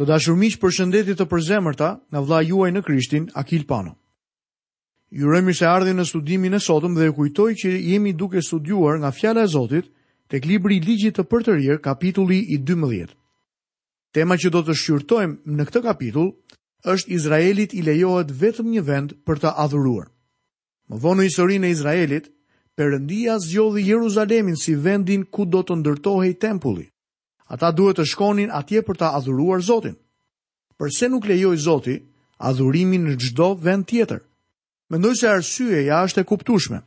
Të dashur miq, përshëndetje të përzemërta nga vëllai juaj në Krishtin, Akil Pano. Ju uroj mirëseardhjen në studimin e sotëm dhe ju kujtoj që jemi duke studiuar nga fjala e Zotit tek libri i Ligjit të Përtërirë, kapitulli i 12. Tema që do të shqyrtojmë në këtë kapitull është Izraelit i lejohet vetëm një vend për të adhuruar. Më vonë në historinë e Izraelit, Perëndia zgjodhi Jeruzalemin si vendin ku do të ndërtohej tempulli. Ata duhet të shkonin atje për ta adhuruar Zotin. Përse nuk lejoi Zoti adhurimin në çdo vend tjetër? Mendoj se arsyeja është e kuptueshme.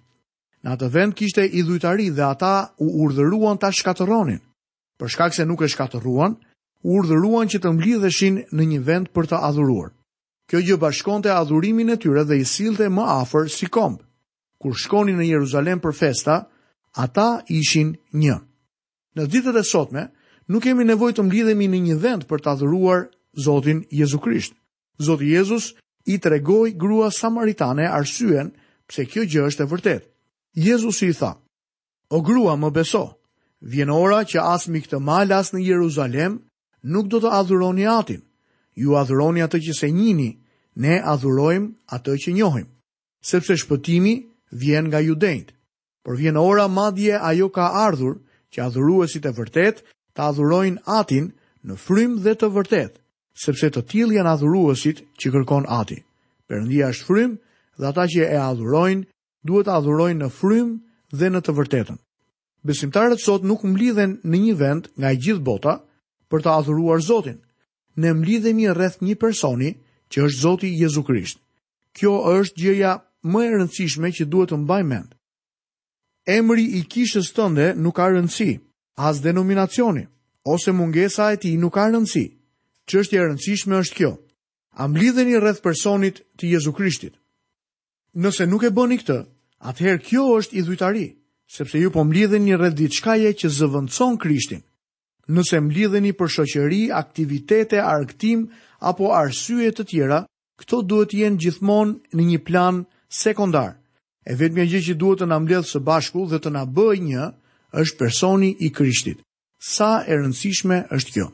Në atë vend kishte idhujtari dhe ata u urdhëruan ta shkatërronin. Për shkak se nuk e shkatërruan, u urdhëruan që të mblidheshin në një vend për të adhuruar. Kjo gjë bashkonte adhurimin e tyre dhe i sillte më afër si komb. Kur shkonin në Jeruzalem për festa, ata ishin një. Në ditët e sotme, nuk kemi nevojë të mblidhemi në një vend për të adhuruar Zotin Jezu Krisht. Zoti Jezus i tregoi gruas samaritane arsyen pse kjo gjë është e vërtetë. Jezusi i tha, O grua, më beso, vjen ora që as mbi këtë mal as në Jeruzalem nuk do të adhuroni Atin. Ju adhuroni atë që s'e njihni, ne adhurojmë atë që njohim. Sepse shpëtimi vjen nga judenjtë. por vjen ora madje ajo ka ardhur që adhuruesit e vërtetë të adhurojnë Atin në frymë dhe të vërtetë, sepse të tillë janë adhuruesit që kërkon Ati. Perëndia është frymë dhe ata që e adhurojnë duhet të adhurojnë në frymë dhe në të vërtetën. Besimtarët sot nuk mblidhen në një vend nga e gjithë bota për të adhuruar Zotin. Ne mblidhemi rreth një personi që është Zoti Jezu Krisht. Kjo është gjëja më e rëndësishme që duhet të mbani mend. Emri i kishës tënde nuk ka rëndësi, as denominacioni, ose mungesa e tij nuk ka rëndësi. Çështja e rëndësishme është kjo. A mblidheni rreth personit të Jezu Krishtit? Nëse nuk e bëni këtë, atëherë kjo është idhujtari, sepse ju po mblidheni rreth diçkaje që zëvendëson Krishtin. Nëse mblidheni për shoqëri, aktivitete, argëtim apo arsye të tjera, Këto duhet të jenë gjithmonë në një plan sekondar. E vetmja gjë që duhet të na mbledhë së bashku dhe të na bëjë një është personi i Krishtit. Sa e rëndësishme është kjo.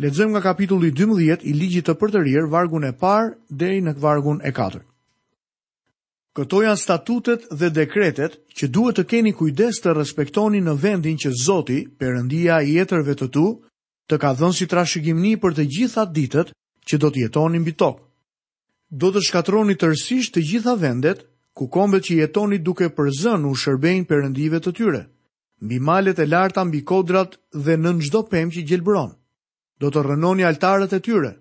Lexojmë nga kapitulli 12 i Ligjit të Përtërirë, vargun e parë deri në vargun e katërt. Këto janë statutet dhe dekretet që duhet të keni kujdes të respektoni në vendin që Zoti, Perëndia i etërve të tu, të ka dhënë si trashëgimni për të gjitha ditët që do të jetoni mbi tokë. Do të shkatërroni tërësisht të gjitha vendet ku kombet që jetoni duke përzënë u shërbejnë perëndive të tyre, mbi malet e larta, mbi kodrat dhe nën çdo pemë që gjelbëron. Do të rrënoni altarët e tyre,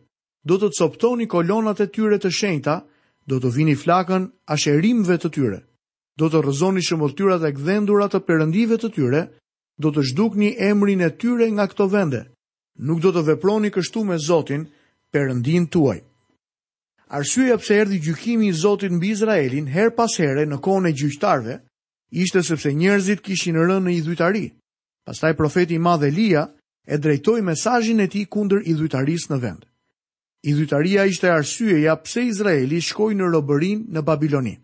do të copëtoni kolonat e tyre të shenjta, do t'u vini flakën asherimve të tyre, do të rrëzoni shëmbëlltyrat e gdhendura të perëndive të tyre, do të zhdukni emrin e tyre nga këto vende. Nuk do të veproni kështu me Zotin, Perëndinë tuaj. Arsyeja pse erdhi gjykimi i Zotit mbi Izraelin herë pas here në kohën e gjyqtarëve, ishte sepse njerëzit kishin rënë në idhujtari. Pastaj profeti i madh Elia e drejtoi mesazhin e tij kundër idhujtarisë në vend. Idhujtaria ishte arsyeja pse Izraeli shkoi në robërinë në Babiloni.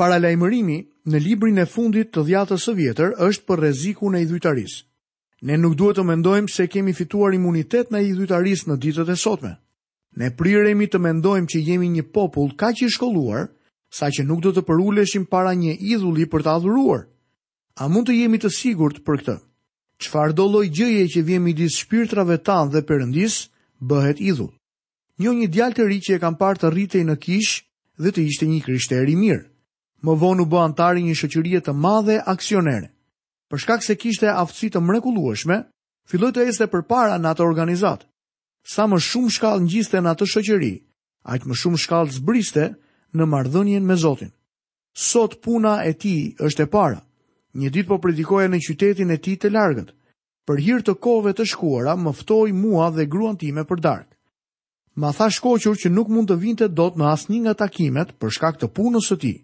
Paralajmërimi në librin e fundit të Dhjatës së Vjetër është për rrezikun e idhujtarisë. Ne nuk duhet të mendojmë se kemi fituar imunitet ndaj idhujtarisë në ditët e sotme. Ne priremi të mendojmë që jemi një popull kaq i shkolluar, saqë nuk do të përuleshim para një idhulli për ta adhuruar. A mund të jemi të sigurt për këtë? Çfarëdo lloj gjëje që vjen midis shpirtrave tanë dhe Perëndisë, bëhet idhull. Njoh një djalë të ri që e kam parë të rritej në kishë dhe të ishte një krishter i mirë. Më vonë u bë anëtar i një shoqërie të madhe aksionere. Për shkak se kishte aftësi të mrekullueshme, filloi të ecte përpara në atë organizatë. Sa më shumë shkallë ngjiste në atë shoqëri, aq më shumë shkallë zbriste në marrëdhënien me Zotin. Sot puna e tij është e para. Një ditë po predikoja në qytetin e tij të largët. Për hir të kohëve të shkuara më ftoi mua dhe gruan time për darkë. Ma tha shkoqur që nuk mund të vinte dot në asnjë nga takimet për shkak të punës së tij.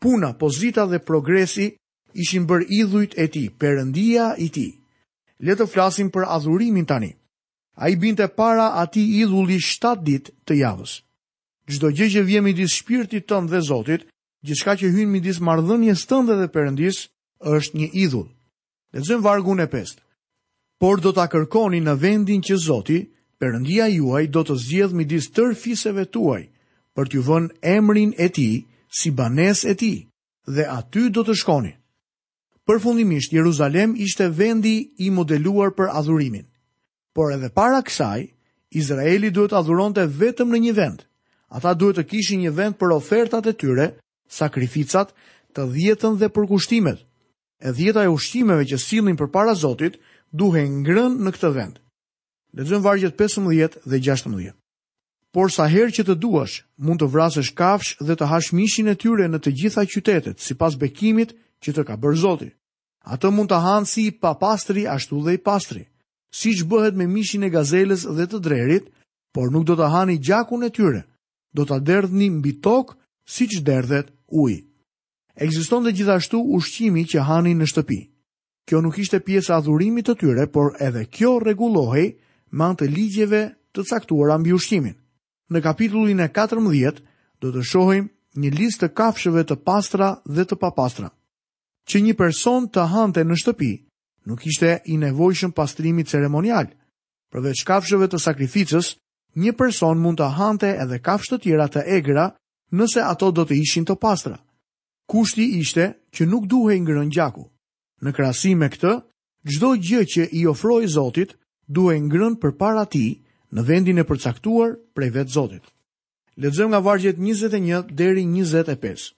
Puna, pozita dhe progresi ishin bërë idhujt e tij, perëndia i tij. Le të flasim për adhurimin tani. Ai binte para atij idhulli shtatë ditë të javës. Çdo gjë që vjen midis shpirtit tënd dhe Zotit, gjithçka që hyn midis marrëdhënies tënde dhe Perëndisë, është një idhull. Lexojmë vargun e pestë. Por do ta kërkoni në vendin që Zoti, Perëndia juaj do të zgjedhë midis tërë fiseve tuaj, për t'ju vënë emrin e tij si banesë e tij, dhe aty do të shkoni. Përfundimisht Jeruzalem ishte vendi i modeluar për adhurimin. Por edhe para kësaj, Izraeli duhet të adhuronte vetëm në një vend. Ata duhet të kishin një vend për ofertat e tyre, sakrificat, të dhjetën dhe përkushtimet. E dhjeta e ushqimeve që sillnin përpara Zotit duhej ngrënë në këtë vend. Lexojmë vargjet 15 dhe 16. Por sa herë që të duash, mund të vrasësh kafshë dhe të hash mishin e tyre në të gjitha qytetet, sipas bekimit që të ka bërë Zoti. Atë mund ta hanë si i papastri ashtu dhe i pastri, siç bëhet me mishin e gazelës dhe të drerit, por nuk do ta hani gjakun e tyre, do ta derdhni mbi tokë siç derdhet uji. Ekzistonte gjithashtu ushqimi që hanin në shtëpi. Kjo nuk ishte pjesë e adhurimit të tyre, por edhe kjo rregullohej me anë të ligjeve të caktuara mbi ushqimin. Në kapitullin e 14 do të shohim një listë të kafshëve të pastra dhe të papastra. Që një person të hante në shtëpi, nuk ishte i nevojshëm pastrimi ceremonial. Përveç kafshëve të sakrificës, një person mund të hante edhe kafshë të tjera të egra nëse ato do të ishin të pastra. Kushti ishte që nuk duhej ngrënë gjaku. Në krahasim me këtë, çdo gjë që i ofrohej Zotit duhej ngrënë përpara tij në vendin e përcaktuar prej vetë Zotit. Lexojmë nga vargjet 21 deri 25.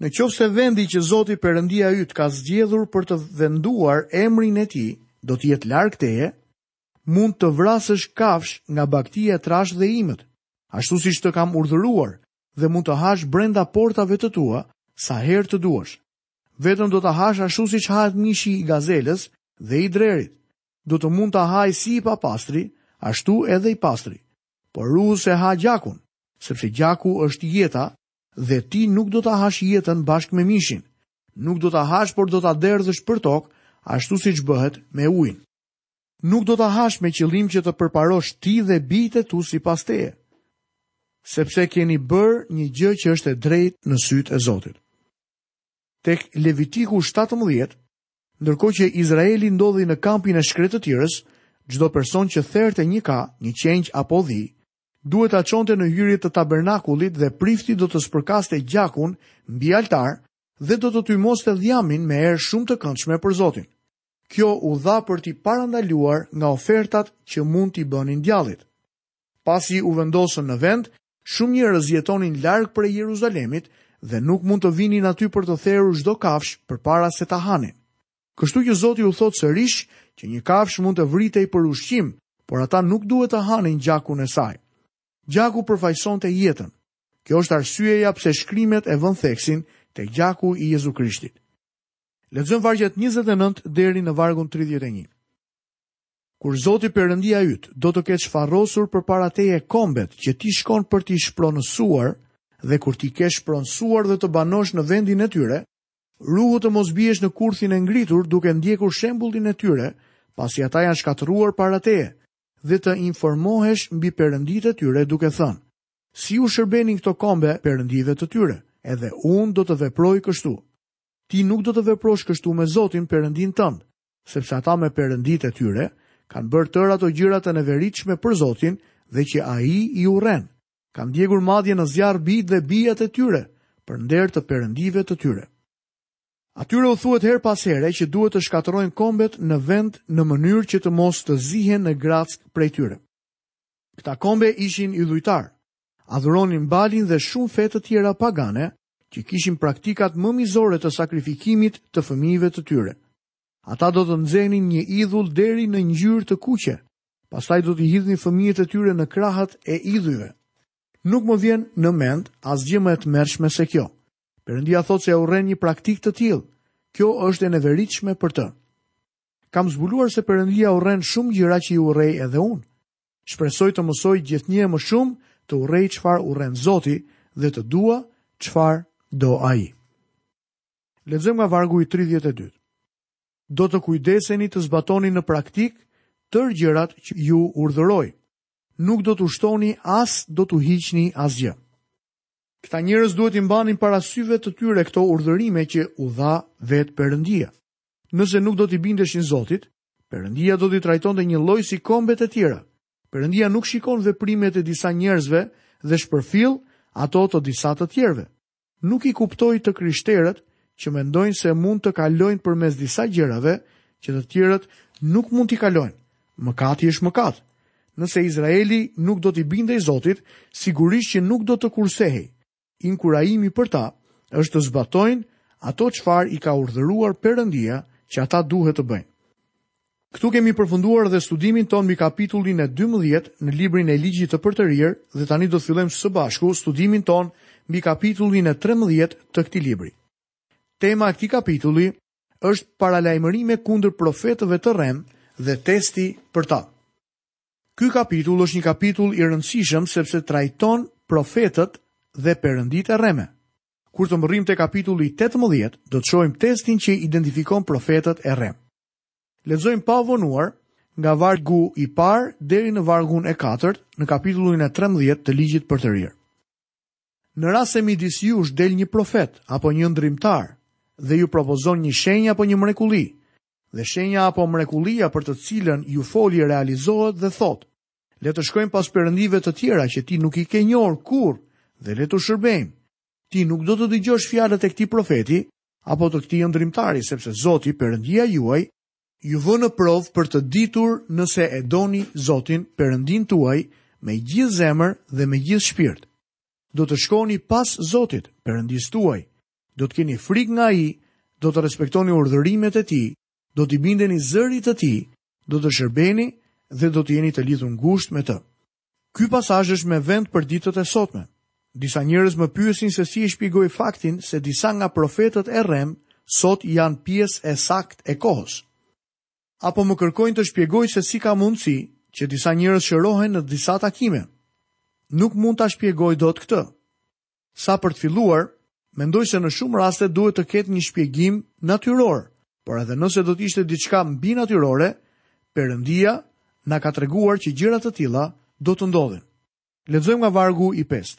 Në qoftë se vendi që Zoti Perëndia yt ka zgjedhur për të venduar emrin e tij do të jetë larg teje, mund të vrasësh kafshë nga bagëtia e trashë dhe e imët, ashtu siç të kam urdhëruar, dhe mund të hash brenda portave të tua sa herë të duash. Vetëm do ta hash ashtu siç hahet mishi i gazelës dhe i drerit. Do të mund ta hajë si i papastri, ashtu edhe i pastri. Por ruhu se ha gjakun, sepse gjaku është jeta dhe ti nuk do ta hash jetën bashkë me mishin. Nuk do ta hash, por do ta derdhësh për tokë, ashtu siç bëhet me ujin. Nuk do ta hash me qëllim që të përparosh ti dhe bijtë e tu sipas teje, sepse keni bërë një gjë që është e drejtë në sytë e Zotit. Tek Levitiku shtatëmbëdhjetë, ndërkohë që Izraeli ndodhej në kampin e shkretëtirës, çdo person që therte një ka, një qengj apo dhi, duhet ta çonte në hyrje të tabernakullit dhe prifti do të spërkaste gjakun mbi altar dhe do të tymoste dhjamin me erë shumë të këndshme për Zotin. Kjo u dha për t'i parandaluar nga ofertat që mund t'i bënin djallit. Pasi u vendosën në vend, shumë njerëz jetonin larg prej Jeruzalemit dhe nuk mund të vinin aty për të therur çdo kafshë përpara se ta hanin. Kështu që Zoti u thotë sërish që një kafshë mund të vritej për ushqim, por ata nuk duhet të hanin gjakun e saj. Gjaku përfaqësonte jetën. Kjo është arsyeja pse shkrimet e vënë theksin te gjaku i Jezu Krishtit. Lexojmë vargjet 29 deri në vargun 31. Kur Zoti Perëndia yt do të ketë shfarrosur përpara teje kombet që ti shkon për t'i shpronësuar dhe kur t'i kesh shpronësuar dhe të banosh në vendin e tyre, ruhu të mos biesh në kurthin e ngritur duke ndjekur shembullin e tyre, pasi ata janë shkatërruar para teje dhe të informohesh mbi perënditë e tyre duke thënë: Si u shërbenin këto kombe perëndive të tyre? Edhe unë do të veproj kështu. Ti nuk do të veprosh kështu me Zotin Perëndinë tënd, sepse ata me perënditë e tyre kanë bërë tërë ato gjëra të neveritshme për Zotin dhe që Ai i urren, kanë djegur madje në zjarr bijtë dhe bijat e tyre për nder të perëndive të tyre. Atyre u thuhet herë pas here që duhet të shkatërrojnë kombet në vend në mënyrë që të mos të zihen në grackë prej tyre. Këta kombe ishin idhujtar, adhuronin Baalin dhe shumë fe të tjera pagane, që kishin praktikat më mizore të sakrifikimit të fëmijëve të tyre. Ata do të nxehnin një idhull deri në ngjyrë të kuqe, pastaj do t'i hidhnin fëmijët e tyre në krahët e idhujve. Nuk më vjen në mend asgjë më e tmerrshme se kjo. Perëndia thotë se e urren një praktikë të tillë. Kjo është e neveritshme për të. Kam zbuluar se Perëndia urren shumë gjëra që i urrej edhe unë. Shpresoj të mësoj gjithnjë e më shumë të urrej çfarë urren Zoti dhe të dua çfarë do Ai. Lexojmë nga vargu i 32. Do të kujdeseni të zbatoni në praktikë tërë gjërat që ju urdhëroj. Nuk do t'u shtoni as do t'u hiqni asgjë. Këta njerëz duhet t'i mbanin para syve të tyre këto urdhërime që u dha vetë Perëndia. Nëse nuk do t'i bindeshin Zotit, Perëndia do t'i trajtonte njëlloj si kombet e tjera. Perëndia nuk shikon veprimet e disa njerëzve dhe shpërfill ato të disa të tjerëve. Nuk i kuptoj të krishterët që mendojnë se mund të kalojnë përmes disa gjërave që të tjerët nuk mund t'i kalojnë. Mëkati është mëkat. Nëse Izraeli nuk do t'i bindej Zotit, sigurisht që nuk do të kursehej. Inkurajimi për ta është të zbatojnë ato çfarë i ka urdhëruar Perëndia që ata duhet të bëjnë. Këtu kemi përfunduar dhe studimin tonë mbi kapitullin e 12 në librin e Ligjit të Përtërirë dhe tani do të fillojmë së bashku studimin tonë mbi kapitullin e 13 të këtij libri. Tema e këtij kapitulli është paralajmërime kundër profetëve të rremë dhe testi për ta. Ky kapitull është një kapitull i rëndësishëm sepse trajton profetët dhe perënditë e rreme. Kur të mbërrijmë te kapitulli tetëmbëdhjetë, do të shohim testin që identifikon profetët e rremë. Lexojmë pa u vonuar nga vargu i parë deri në vargun e katërt në kapitullin e trembëdhjetë të Ligjit të Përtërirë. Në rast se midis jush del një profet apo një ëndërrimtar dhe ju propozon një shenjë apo një mrekulli, Dhe shenja apo mrekullia për të cilën ju foli realizohet dhe thotë, le të shkojmë pas perëndive të tjera që ti nuk i ke njohur kurrë dhe le t'u shërbejmë. Ti nuk do të dëgjosh fjalët e këtij profeti apo të këtij ëndërrimtari, sepse Zoti, Perëndia juaj, ju vë në provë për të ditur nëse e doni Zotin, Perëndinë tuaj, me gjithë zemër dhe me gjithë shpirt. Do të shkoni pas Zotit, Perëndisë tuaj, Do të keni frikë nga ai, do të respektoni urdhërimet e tij, do t'i bindeni zërit të tij, do t'i shërbeni dhe do të jeni të lidhur ngushtë me të. Ky pasazh është me vend për ditët e sotme. Disa njerëz më pyesin se si e shpjegoj faktin se disa nga profetët e rremë sot janë pjesë e saktë e kohës. Apo më kërkojnë të shpjegoj se si ka mundësi që disa njerëz shërohen në disa takime. Nuk mund ta shpjegoj dot këtë. Sa për të filluar, mendoj se në shumë raste duhet të ketë një shpjegim natyror, por edhe nëse do të ishte diçka mbinatyrore, Perëndia na ka treguar që gjëra të tilla do të ndodhin. Lexojmë nga vargu i 5.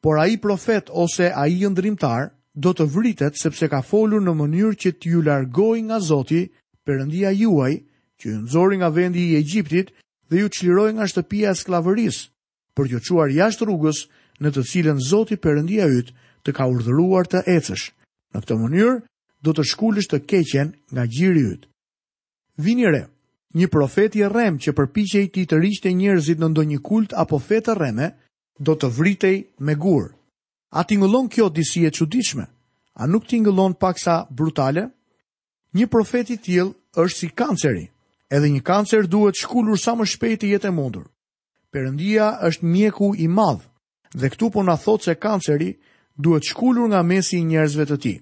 Por ai profet ose ai ëndërrimtar do të vritet sepse ka folur në mënyrë që t'ju largojë nga Zoti, Perëndia juaj, që ju nxori nga vendi i Egjiptit dhe ju çliroi nga shtëpia e skllavërisë, për t'ju çuar jashtë rrugës në të cilën Zoti Perëndia yt të ka urdhëruar të ecësh. Në këtë mënyrë do të shkulësh të keqen nga gjiri yt. Vini re, një profet i rremë që përpiqej t'i tërhiqte njerëzit në ndonjë kult apo fe të rreme, do të vritej me gurë. A tingëllon kjo disi e çuditshme? A nuk tingëllon paksa brutale? Një profet i tillë është si kanceri. Edhe një kancer duhet shkulur sa më shpejt të jetë e mundur. Perëndia është mjeku i madh dhe këtu po na thotë se kanceri duhet shkulur nga mesi i njerëzve të tij.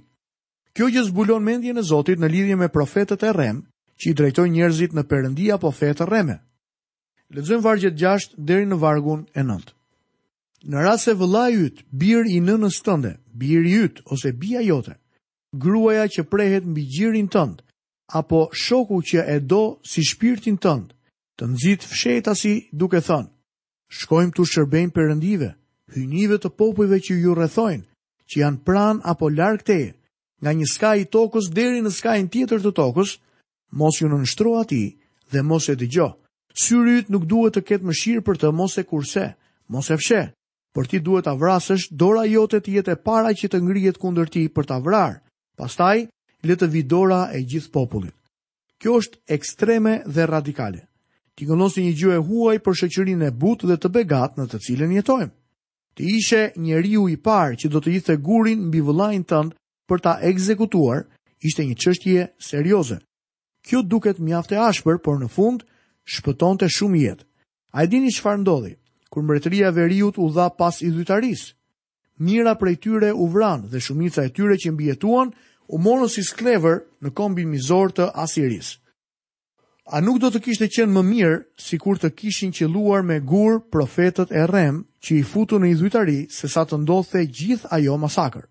Kjo gjë zbulon mendjen e Zotit në lidhje me profetët e rremë që i drejtojnë njerëzit në perëndi apo fe të rreme. Lexojmë vargjet gjashtë deri në vargun e nëntë. Në rast se vëllai yt, bir i nënës tënde, biri yt ose bija jote, gruaja që prehet mbi gjirin tënd, apo shoku që e do si shpirtin tënd, të nxit fshehtasi duke thënë, shkojmë t'u shërbejmë perëndive, hyjnive të popujve që ju rrethojnë, që janë pranë apo larg teje, nga një skaj i tokës deri në skajin tjetër të tokës, mos iu nënshtro atij dhe mos e dëgjo. Syri yt nuk duhet të ketë mëshirë për të, mos e kurse, mos e fshih, por ti duhet ta vrasësh, dora jote të jetë e para që të ngrihet kundër tij për ta vrarë. Pastaj le të vijë dora e gjithë popullit. Kjo është ekstreme dhe radikale. Tingëllon si një gjë e huaj për shoqërinë e butë dhe të begatë në të cilën jetojmë. Të ishe njeriu i parë që do të hidhte gurin mbi vëllain tënd për ta ekzekutuar, ishte një çështje serioze. Kjo duket mjaft e ashpër, por në fund shpëtonte shumë jetë. A e dini çfarë ndodhi? Kur mbretëria e veriut u dha pas idhytarisë, Mijëra prej tyre u vranë dhe shumica e tyre që mbijetuan u morën si skllevër në kombin mizor të Asirisë. A nuk do të kishte qenë më mirë sikur të kishin qëlluar me gurë profetët e rremë që i futën në idhujtari sesa të ndodhte gjithë ajo masakër?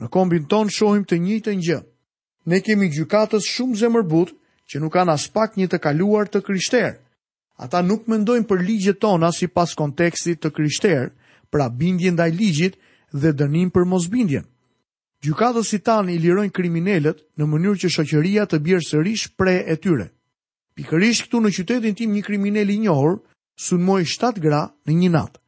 Në kombin tonë shohim të njëjtën gjë. Ne kemi gjykatës shumë zemërbutë që nuk kanë aspak një të kaluar të krishterë. Ata nuk mendojnë për ligjet tona sipas kontekstit të krishterë, pra bindjen ndaj ligjit dhe dënim për mosbindjen. Gjykatësit tanë i lirojnë kriminelët në mënyrë që shoqëria të bjerë sërish pre e tyre. Pikërisht këtu në qytetin tim një kriminel i njohur sulmoi 7 gra në një natë.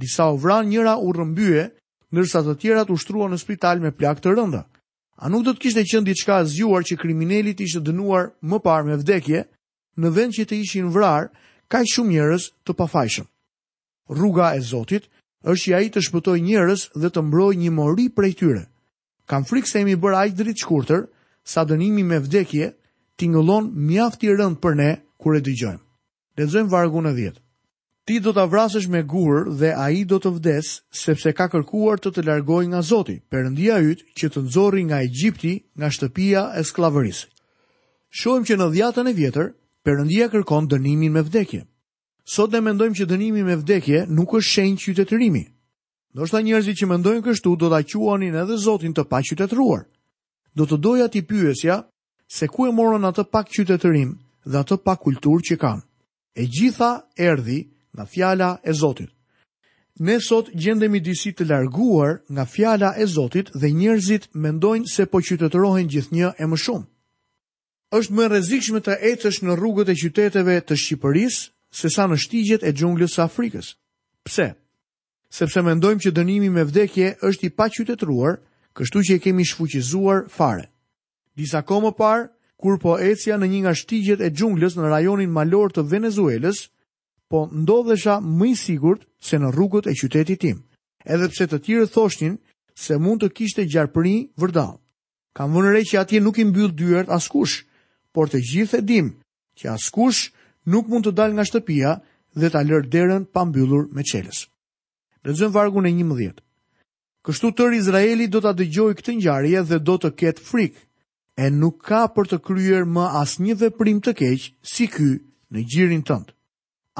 Disa u vranë, njëra u rrëmbye, ndërsa të tjerat u shtruan në spital me plagë të rënda. A nuk do të kishte qenë diçka e zgjuar që krimineli të ishte dënuar më parë me vdekje, Në vend që të ishin vrarë kaq shumë njerëz të pafajshëm. Rruga e Zotit është që ai të shpëtojë njerëz dhe të mbrojë një mori prej tyre. Kam frikë se jemi bërë aq dritshkurtër sa dënimi me vdekje tingëllon mjaft i rëndë për ne kur e dëgjojmë. Lexojmë vargun e 10. Ti do ta vrasësh me gurë dhe ai do të vdesë, sepse ka kërkuar të të largojë nga Zoti, Perëndia yt, që të nxori nga Egjipti, nga shtëpia e skllavërisë. Shohim që në Dhjatën e Vjetër, Perëndia kërkon dënimin me vdekje. Sot ne mendojmë që dënimi me vdekje nuk është shenjë qytetërimi. Ndoshta njerëzit që mendojnë kështu do ta quanin edhe Zotin të paqytetëruar. Do të doja t'i pyesja se ku e morën atë pak qytetërim dhe atë pak kulturë që kanë. E gjitha erdhi nga fjala e Zotit. Ne sot gjendemi disi të larguar nga fjala e Zotit dhe njerëzit mendojnë se po qytetërohen gjithnjë e më shumë. Është më e rrezikshme të ecësh në rrugët e qyteteve të Shqipërisë sesa në shtigjet e xhunglës së Afrikës. Pse? Sepse mendojmë që dënimi me vdekje është i paqytetëruar, kështu që e kemi shfuqizuar fare. Disa kohë më parë, kur po ecja në një nga shtigjet e xhunglës në rajonin malor të Venezuelës, po ndihesha më i sigurt se në rrugët e qytetit tim, edhe pse të tjerët thoshnin se mund të kishte gjarpëri vërdallë. Kam vënë re që atje nuk i mbyll dyert askush, por të gjithë e dimë që askush nuk mund të dalë nga shtëpia dhe ta lërë derën pa mbyllur me çelës. Lexojmë vargun e 11. Kështu tërë Izraeli do ta dëgjojë këtë ngjarje dhe do të ketë frikë, e nuk ka për të kryer më asnjë veprim të keq si ky në gjirin tënd.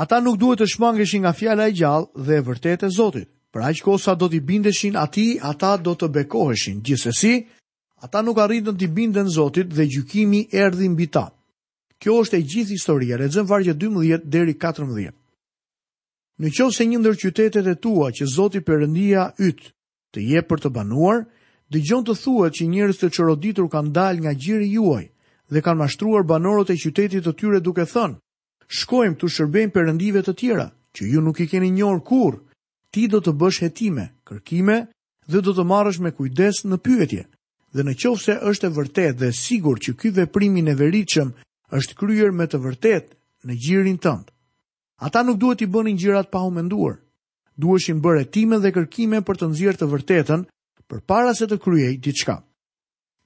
Ata nuk duhet të shmangeshin nga fjala e gjallë dhe e vërtetë e Zotit. Për aq kohë sa do t'i bindeshin atij, ata do të bekoheshin. Gjithsesi, ata nuk arritën t'i binden Zotit dhe gjykimi erdhi mbi ta. Kjo është e gjithë historia, lexojmë vargjet 12 deri 14. Në qoftë se një ndër qytetet e tua që Zoti Perëndia yt të jep për të banuar, dëgjon të thuhet që njerëz të çoroditur kanë dalë nga gjiri juaj dhe kanë mashtruar banorët e qytetit të tyre duke thënë, Shkojmë t'u shërbejmë perëndive të tjera, që ju nuk i keni njohur kurrë. Ti do të bësh hetime, kërkime dhe do të marrësh me kujdes në pyetje. Dhe në qoftë se është e vërtetë dhe sigurt që ky veprim i neveritshëm është kryer me të vërtetë në gjirin tënd. Ata nuk duhet t'i bënin gjërat pa u menduar. Duheshin bërë hetime dhe kërkime për të nxjerrë të vërtetën përpara se të kryhej diçka.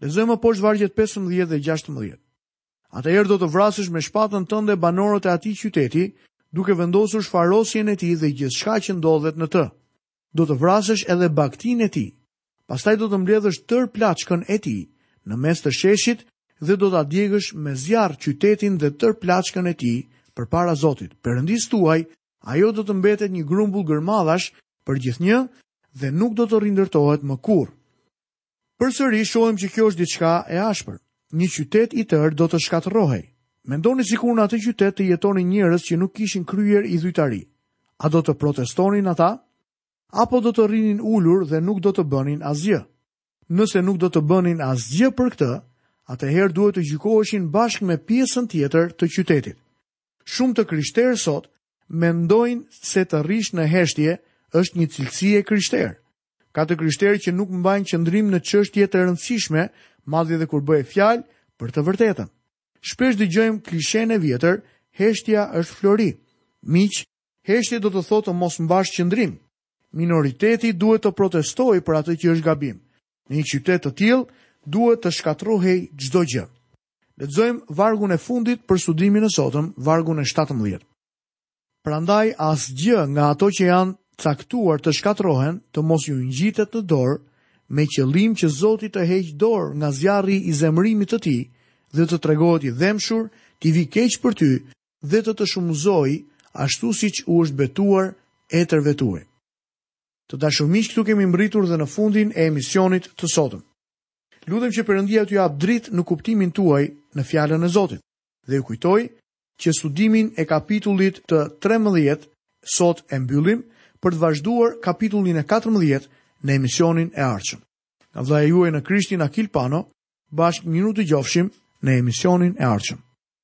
Lexojmë më poshtë vargjet pesëmbëdhjetë dhe gjashtëmbëdhjetë. Atëherë do të vrasësh me shpatën tënde banorët e atij qyteti, duke vendosur shfarosjen e tij dhe gjithçka që ndodhet në të. do të vrasësh edhe bagëtinë e tij. Pastaj do të mbledhësh tërë plaçkën e tij në mes të sheshit dhe do ta djegësh me zjarr qytetin dhe tërë plaçkën e tij përpara Zotit, Perëndisë tuaj, ajo do të mbetet një grumbull gërmadhash përgjithnjë dhe nuk do të rindërtohet më kurrë. Përsëri shohim që kjo është diçka e ashpër. Një qytet i tërë do të shkatërrohej. Mendoni sikur në atë qytet të jetonin njerëz që nuk kishin kryer idhujtari. A do të protestonin ata? Apo do të rrinin ulur dhe nuk do të bënin asgjë? Nëse nuk do të bënin asgjë për këtë, atëherë duhet të gjykoheshin bashkë me pjesën tjetër të qytetit. Shumë të krishterë sot mendojnë se të rrish në heshtje është një cilësi e krishterë. Ka të krishterë që nuk mbajnë qëndrim në çështje të rëndësishme, madje edhe kur bëhet fjalë për të vërtetën. Shpesh dëgjojmë klishenë e vjetër, heshtja është flori. Miq, heshtje do të thotë të mos mbash qëndrim. Minoriteti duhet të protestojë për atë që është gabim. Në një qytet të tillë duhet të shkatërrohej çdo gjë. Lexojmë vargun e fundit për studimin e sotëm, vargun e 17. Prandaj asgjë nga ato që janë caktuar të shkatërrohen të mos ju ngjitet në dorë, me qëllim që Zoti të heqë dorë nga zjarri i zemërimit të tij dhe të tregohet i dhembshur, t'i vijë keq për ty dhe të të shumëzojë ashtu siç u është betuar etërve tuaj. Të dashur miq, këtu kemi mbërritur dhe në fundin e emisionit të sotëm. Lutem që Perëndia t'ju japë dritë në kuptimin tuaj në Fjalën e Zotit dhe ju kujtoj që studimin e kapitullit të trembëdhjetë sot e mbyllim për të vazhduar kapitullin e katërmbëdhjetë në emisionin e ardhshëm. Nga vëlla juaj në Krishtin Akil Pano, bashkë mirudëgjofshim në emisionin e ardhshëm.